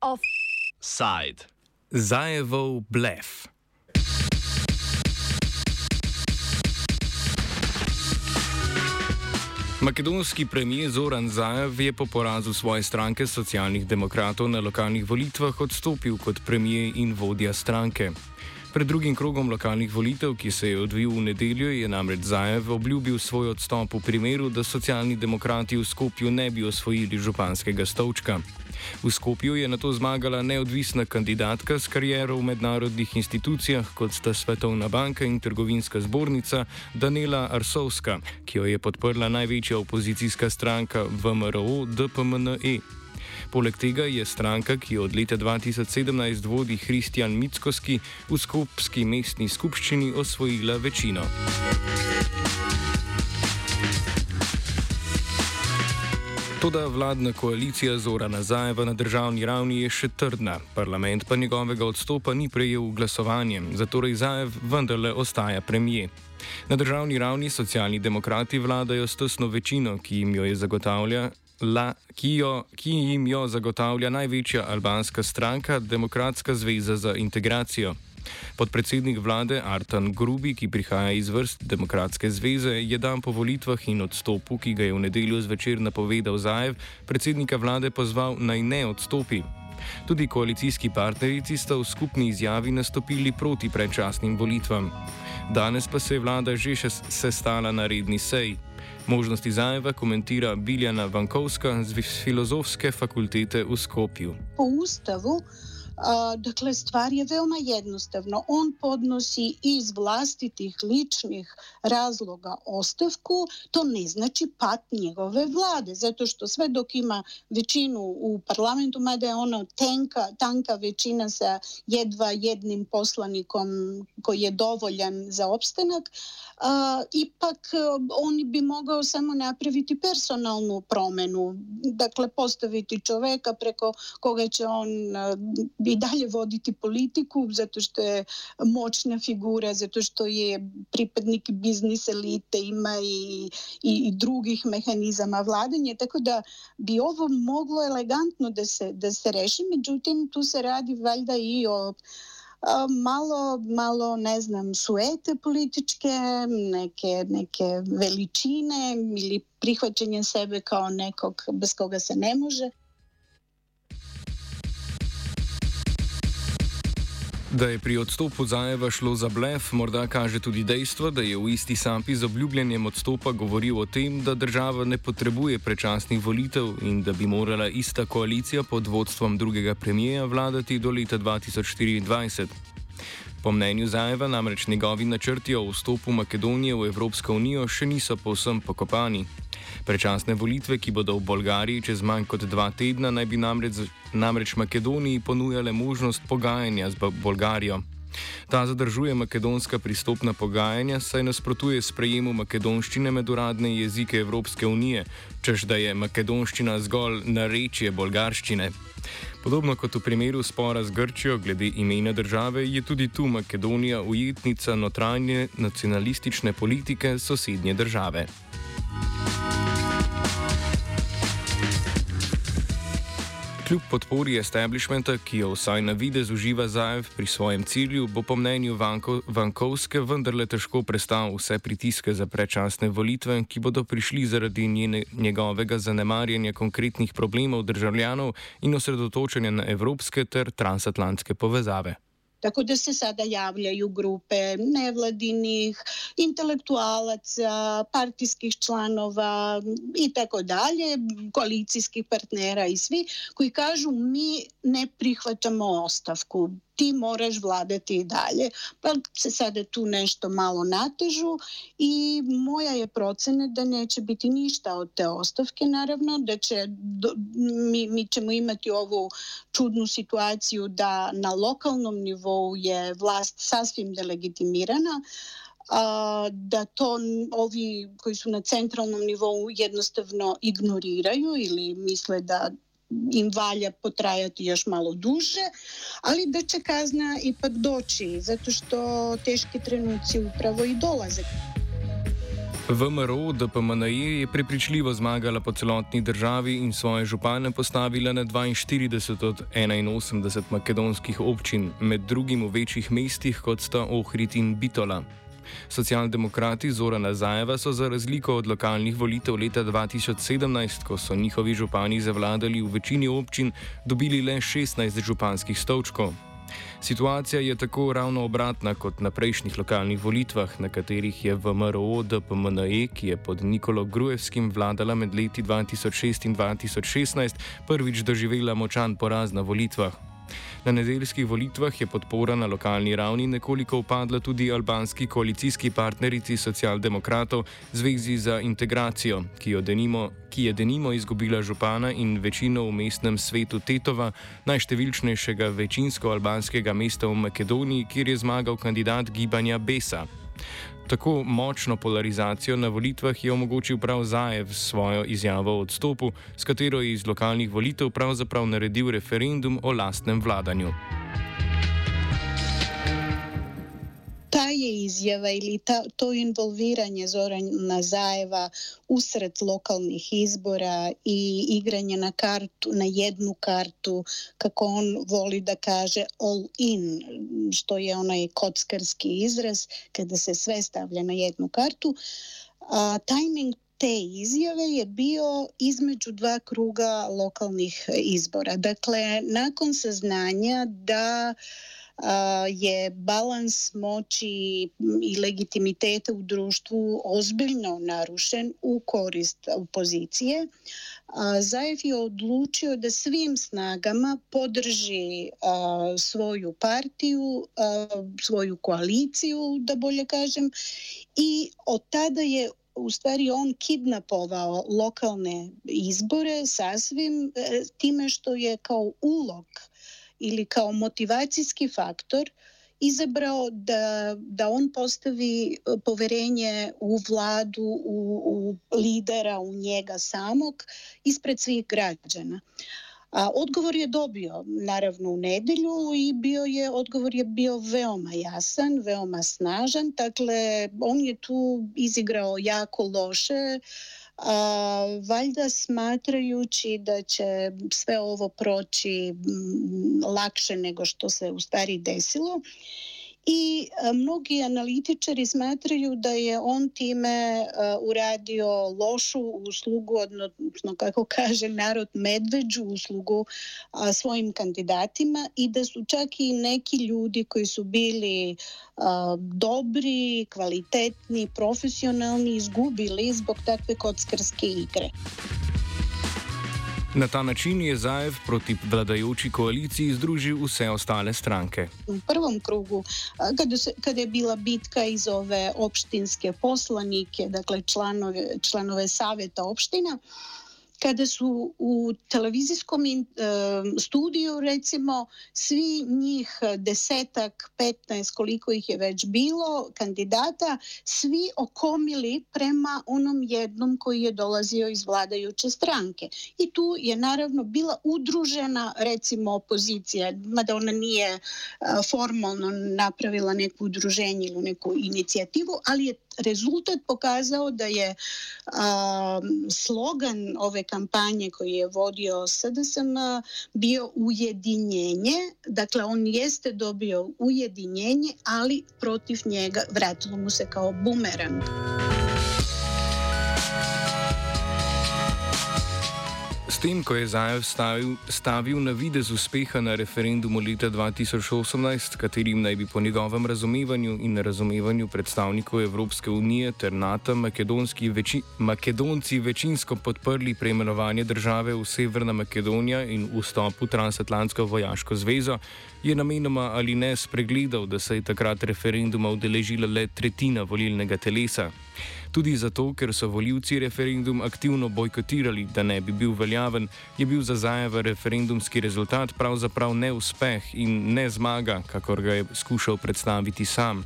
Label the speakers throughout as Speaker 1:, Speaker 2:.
Speaker 1: Offside. Zajevov blef. Makedonski premijer Zoran Zajev je po porazu svoje stranke socialnih demokratov na lokalnih volitvah odstopil kot premijer in vodja stranke. Pred drugim krogom lokalnih volitev, ki se je odvil v nedeljo, je namreč Zajev obljubil svoj odstop v primeru, da socialni demokrati v Skopju ne bi osvojili županskega stolčka. V Skopju je na to zmagala neodvisna kandidatka s kariero v mednarodnih institucijah, kot sta Svetovna banka in trgovinska zbornica Danela Arsovska, ki jo je podprla največja opozicijska stranka VMRO DPMNE. Poleg tega je stranka, ki jo od leta 2017 vodi Kristjan Mickoski, v Skopski mestni skupščini osvojila večino. Toda vladna koalicija Zora Nazajeva na državni ravni je še trdna, parlament pa njegovega odstopa ni prejel glasovanjem, zato Zajev vendarle ostaja premije. Na državni ravni socialni demokrati vladajo s tesno večino, ki jim jo je zagotavlja La, ki, jo, ki jim jo zagotavlja največja albanska stranka, Demokratska zveza za integracijo. Podpredsednik vlade Artan Grubi, ki prihaja iz vrst Demokratske zveze, je dan po volitvah in odstopu, ki ga je v nedeljo zvečer napovedal Zajev, predsednika vlade pozval naj ne odstopi. Tudi koalicijski partnerici sta v skupni izjavi nastopili proti predčasnim volitvam. Danes pa se je vlada že sestala na redni seji. Možnosti Zajeva komentira Biljana Vankovska z Filozofske fakultete v Skopju.
Speaker 2: Po ustavu dakle, stvar je veoma jednostavna. On podnosi iz vlastitih ličnih razloga ostavku, to ne znači pat njegove vlade, zato što sve dok ima većinu u parlamentu, mada je ono tenka, tanka većina sa jedva jednim poslanikom koji je dovoljan za opstanak, a, ipak on bi mogao samo napraviti personalnu promenu, dakle postaviti čoveka preko koga će on i dalje voditi politiku zato što je moćna figura, zato što je pripadnik biznis elite, ima i, i, i drugih mehanizama vladanja, tako da bi ovo moglo elegantno da se, da se reši, međutim tu se radi valjda i o malo, malo, ne znam, suete političke, neke, neke veličine ili prihvaćanje sebe kao nekog bez koga se ne može.
Speaker 1: Da je pri odstopu Zajeva šlo za blef, morda kaže tudi dejstvo, da je v isti sapi z obljubljenjem odstopa govoril o tem, da država ne potrebuje prečasnih volitev in da bi morala ista koalicija pod vodstvom drugega premijeja vladati do leta 2024. Po mnenju Zajeva namreč njegovi načrti o vstopu Makedonije v Evropsko unijo še niso povsem pokopani. Prečasne volitve, ki bodo v Bolgariji čez manj kot dva tedna, naj bi namreč, namreč Makedoniji ponujale možnost pogajanja z Bolgarijo. Ta zadržuje makedonska pristopna pogajanja, saj nasprotuje sprejemu makedonščine med uradne jezike Evropske unije, čež da je makedonščina zgolj narečje bolgarščine. Podobno kot v primeru spora z Grčijo glede imena države, je tudi tu Makedonija ujetnica notranje nacionalistične politike sosednje države. Kljub podpori establishmenta, ki jo vsaj na videz uživa Zajev pri svojem cilju, bo po mnenju Vanko, Vankovske vendarle težko prestal vse pritiske za predčasne volitve, ki bodo prišli zaradi njene, njegovega zanemarjanja konkretnih problemov državljanov in osredotočanja na evropske ter transatlantske povezave.
Speaker 2: Tako da se sada javljaju grupe nevladinih, intelektualaca, partijskih članova i tako dalje, koalicijskih partnera i svi koji kažu mi ne prihvaćamo ostavku ti moraš vladati i dalje. Pa se sada tu nešto malo natežu i moja je procena da neće biti ništa od te ostavke, naravno, da će, mi, mi ćemo imati ovu čudnu situaciju da na lokalnom nivou je vlast sasvim delegitimirana, a, da to ovi koji su na centralnom nivou jednostavno ignoriraju ili misle da im valja potrajati još malo duže, ali da će kazna ipak doći, zato što teški trenuci upravo i dolaze.
Speaker 1: VMRO DPMNE je prepričljivo zmagala po celotni državi in svoje župane postavila na 42 od 81 makedonskih občin, med drugim v večjih mestih kot sta Ohrid in Bitola. Socialdemokrati Zorana Zajeva so za razliko od lokalnih volitev leta 2017, ko so njihovi župani zavladali v večini občin, dobili le 16 županskih stolčkov. Situacija je tako ravno obratna kot na prejšnjih lokalnih volitvah, na katerih je v MRO DPMNE, ki je pod Nikolo Grujevskim vladala med leti 2006 in 2016, prvič doživela močan poraz na volitvah. Na nedeljskih volitvah je podpora na lokalni ravni nekoliko upadla tudi albanski koalicijski partnerici socialdemokratov Zvezi za integracijo, ki, denimo, ki je denimo izgubila župana in večino v mestnem svetu Tetova, najštevilčnejšega večinsko albanskega mesta v Makedoniji, kjer je zmagal kandidat gibanja Besa. Tako močno polarizacijo na volitvah je omogočil prav Zajev s svojo izjavo o odstopu, s katero je iz lokalnih volitev pravzaprav naredil referendum o lastnem vladanju.
Speaker 2: Izjava ili ta, to involviranje Zorana Zajeva usred lokalnih izbora i igranje na kartu, na jednu kartu, kako on voli da kaže all in, što je onaj kockarski izraz, kada se sve stavlja na jednu kartu. A, timing te izjave je bio između dva kruga lokalnih izbora. Dakle, nakon saznanja da je balans moći i legitimiteta u društvu ozbiljno narušen u korist opozicije. Zajev je odlučio da svim snagama podrži svoju partiju, svoju koaliciju, da bolje kažem, i od tada je u stvari on kidnapovao lokalne izbore sasvim e, time što je kao ulog ili kao motivacijski faktor izabrao da, da on postavi e, poverenje u vladu, u, u lidera, u njega samog ispred svih građana. A odgovor je dobio naravno u nedelju i bio je odgovor je bio veoma jasan, veoma snažan. Dakle, on je tu izigrao jako loše a, valjda smatrajući da će sve ovo proći m, lakše nego što se u stvari desilo i a, mnogi analitičari smatraju da je on time a, uradio lošu uslugu, odnosno kako kaže narod medveđu uslugu svojim kandidatima i da su čak i neki ljudi koji su bili a, dobri, kvalitetni, profesionalni izgubili zbog takve kockarske igre.
Speaker 1: Na ta način je Zajev proti vladajoči koaliciji združil vse ostale stranke.
Speaker 2: V prvem se, kada je bila bitka iz ove opštinske poslanike, dakle članove, članove saveta opština, kada su u televizijskom in, e, studiju recimo svi njih desetak, 15 koliko ih je već bilo kandidata, svi okomili prema onom jednom koji je dolazio iz vladajuće stranke. I tu je naravno bila udružena recimo opozicija, mada ona nije e, formalno napravila neku udruženje ili neku inicijativu, ali je rezultat pokazao da je a, slogan ove kampanje koji je vodio SDSM bio ujedinjenje. Dakle, on jeste dobio ujedinjenje, ali protiv njega vratilo mu se kao bumerang.
Speaker 1: Tem, ko je Zajev stavil, stavil na videz uspeha na referendumu leta 2018, katerim naj bi po njegovem razumevanju in razumevanju predstavnikov Evropske unije ter NATO veči, Makedonci večinsko podprli preimenovanje države v Severna Makedonija in vstop v transatlantsko vojaško zvezo, je namenoma ali ne spregledal, da se je takrat referenduma udeležila le tretjina volilnega telesa. Tudi zato, ker so voljivci referendum aktivno bojkotirali, da ne bi bil veljaven, je bil za Zajeva referendumski rezultat pravzaprav neuspeh in ne zmaga, kakor ga je skušal predstaviti sam.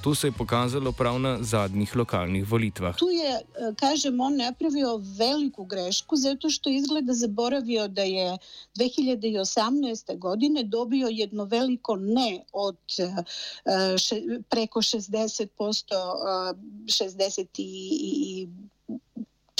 Speaker 1: To se je pokazalo prav na zadnjih lokalnih volitvah.
Speaker 2: Tu je, eh, kažem, on napravio veliku grešku zato što izgleda zaboravio da je 2018. godine dobio jedno veliko ne od uh, še, preko 60%, uh, 60 i, i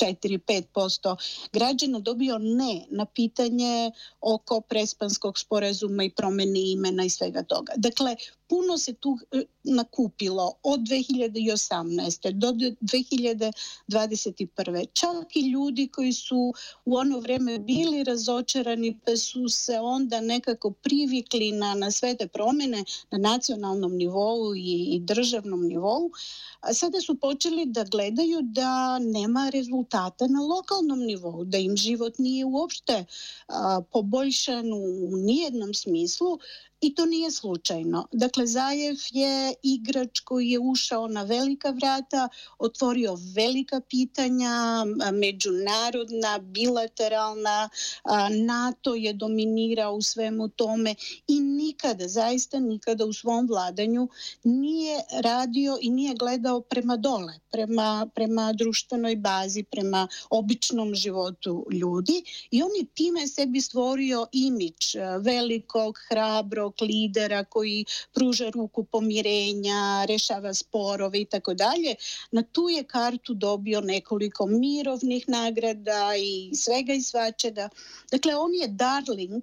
Speaker 2: 4-5% građana dobio ne na pitanje oko prespanskog sporazuma i promene imena i svega toga. Dakle, puno se tu e, nakupilo od 2018. do 2021. Čak i ljudi koji su u ono vreme bili razočarani pa su se onda nekako privikli na, na sve te promjene na nacionalnom nivou i, i državnom nivou. A sada su počeli da gledaju da nema rezultata na lokalnom nivou, da im život nije uopšte a, poboljšan u nijednom smislu, I to nije slučajno. Dakle, Zajev je igrač koji je ušao na velika vrata, otvorio velika pitanja, međunarodna, bilateralna, NATO je dominirao u svemu tome i nikada, zaista nikada u svom vladanju nije radio i nije gledao prema dole, prema, prema društvenoj bazi, prema običnom životu ljudi i on je time sebi stvorio imič velikog, hrabrog, lidera koji pruža ruku pomirenja, rešava sporove i tako dalje. Na tu je kartu dobio nekoliko mirovnih nagrada i svega i svačega. Dakle, on je darling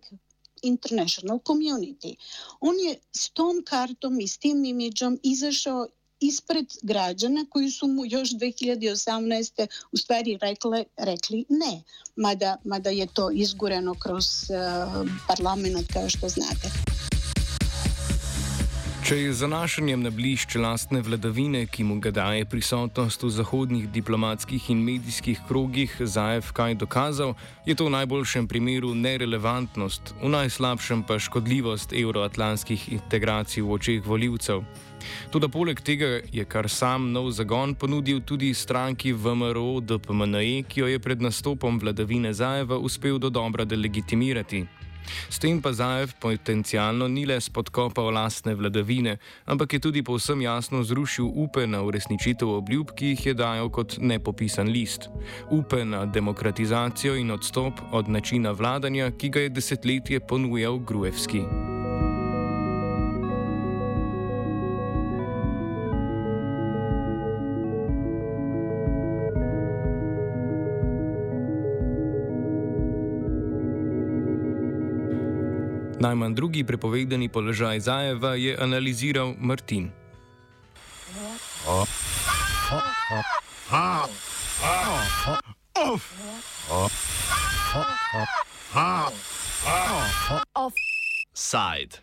Speaker 2: international community. On je s tom kartom i s tim imidžom izašao ispred građana koji su mu još 2018. u stvari rekle, rekli ne, mada, mada je to izgureno kroz uh, parlament, kao što znate.
Speaker 1: Če je zanašanjem na blišč lastne vladavine, ki mu ga daje prisotnost v zahodnih diplomatskih in medijskih krogih, Zajev kaj dokazal, je to v najboljšem primeru nerelevantnost, v najslabšem pa škodljivost euroatlantskih integracij v očeh voljivcev. Tudi poleg tega je kar sam nov zagon ponudil tudi stranki VMRO DPMNE, ki jo je pred nastopom vladavine Zajeva uspel do dobra delegitimirati. S tem pa Zajev potencialno ni le spodkopal lastne vladavine, ampak je tudi povsem jasno zrušil upe na uresničitev obljub, ki jih je dajal kot nepopisan list. Upe na demokratizacijo in odstop od načina vladanja, ki ga je desetletje ponujal Gruevski. Najmanj drugi prepovedani položaj Zajeva je analiziral Martin. Offside.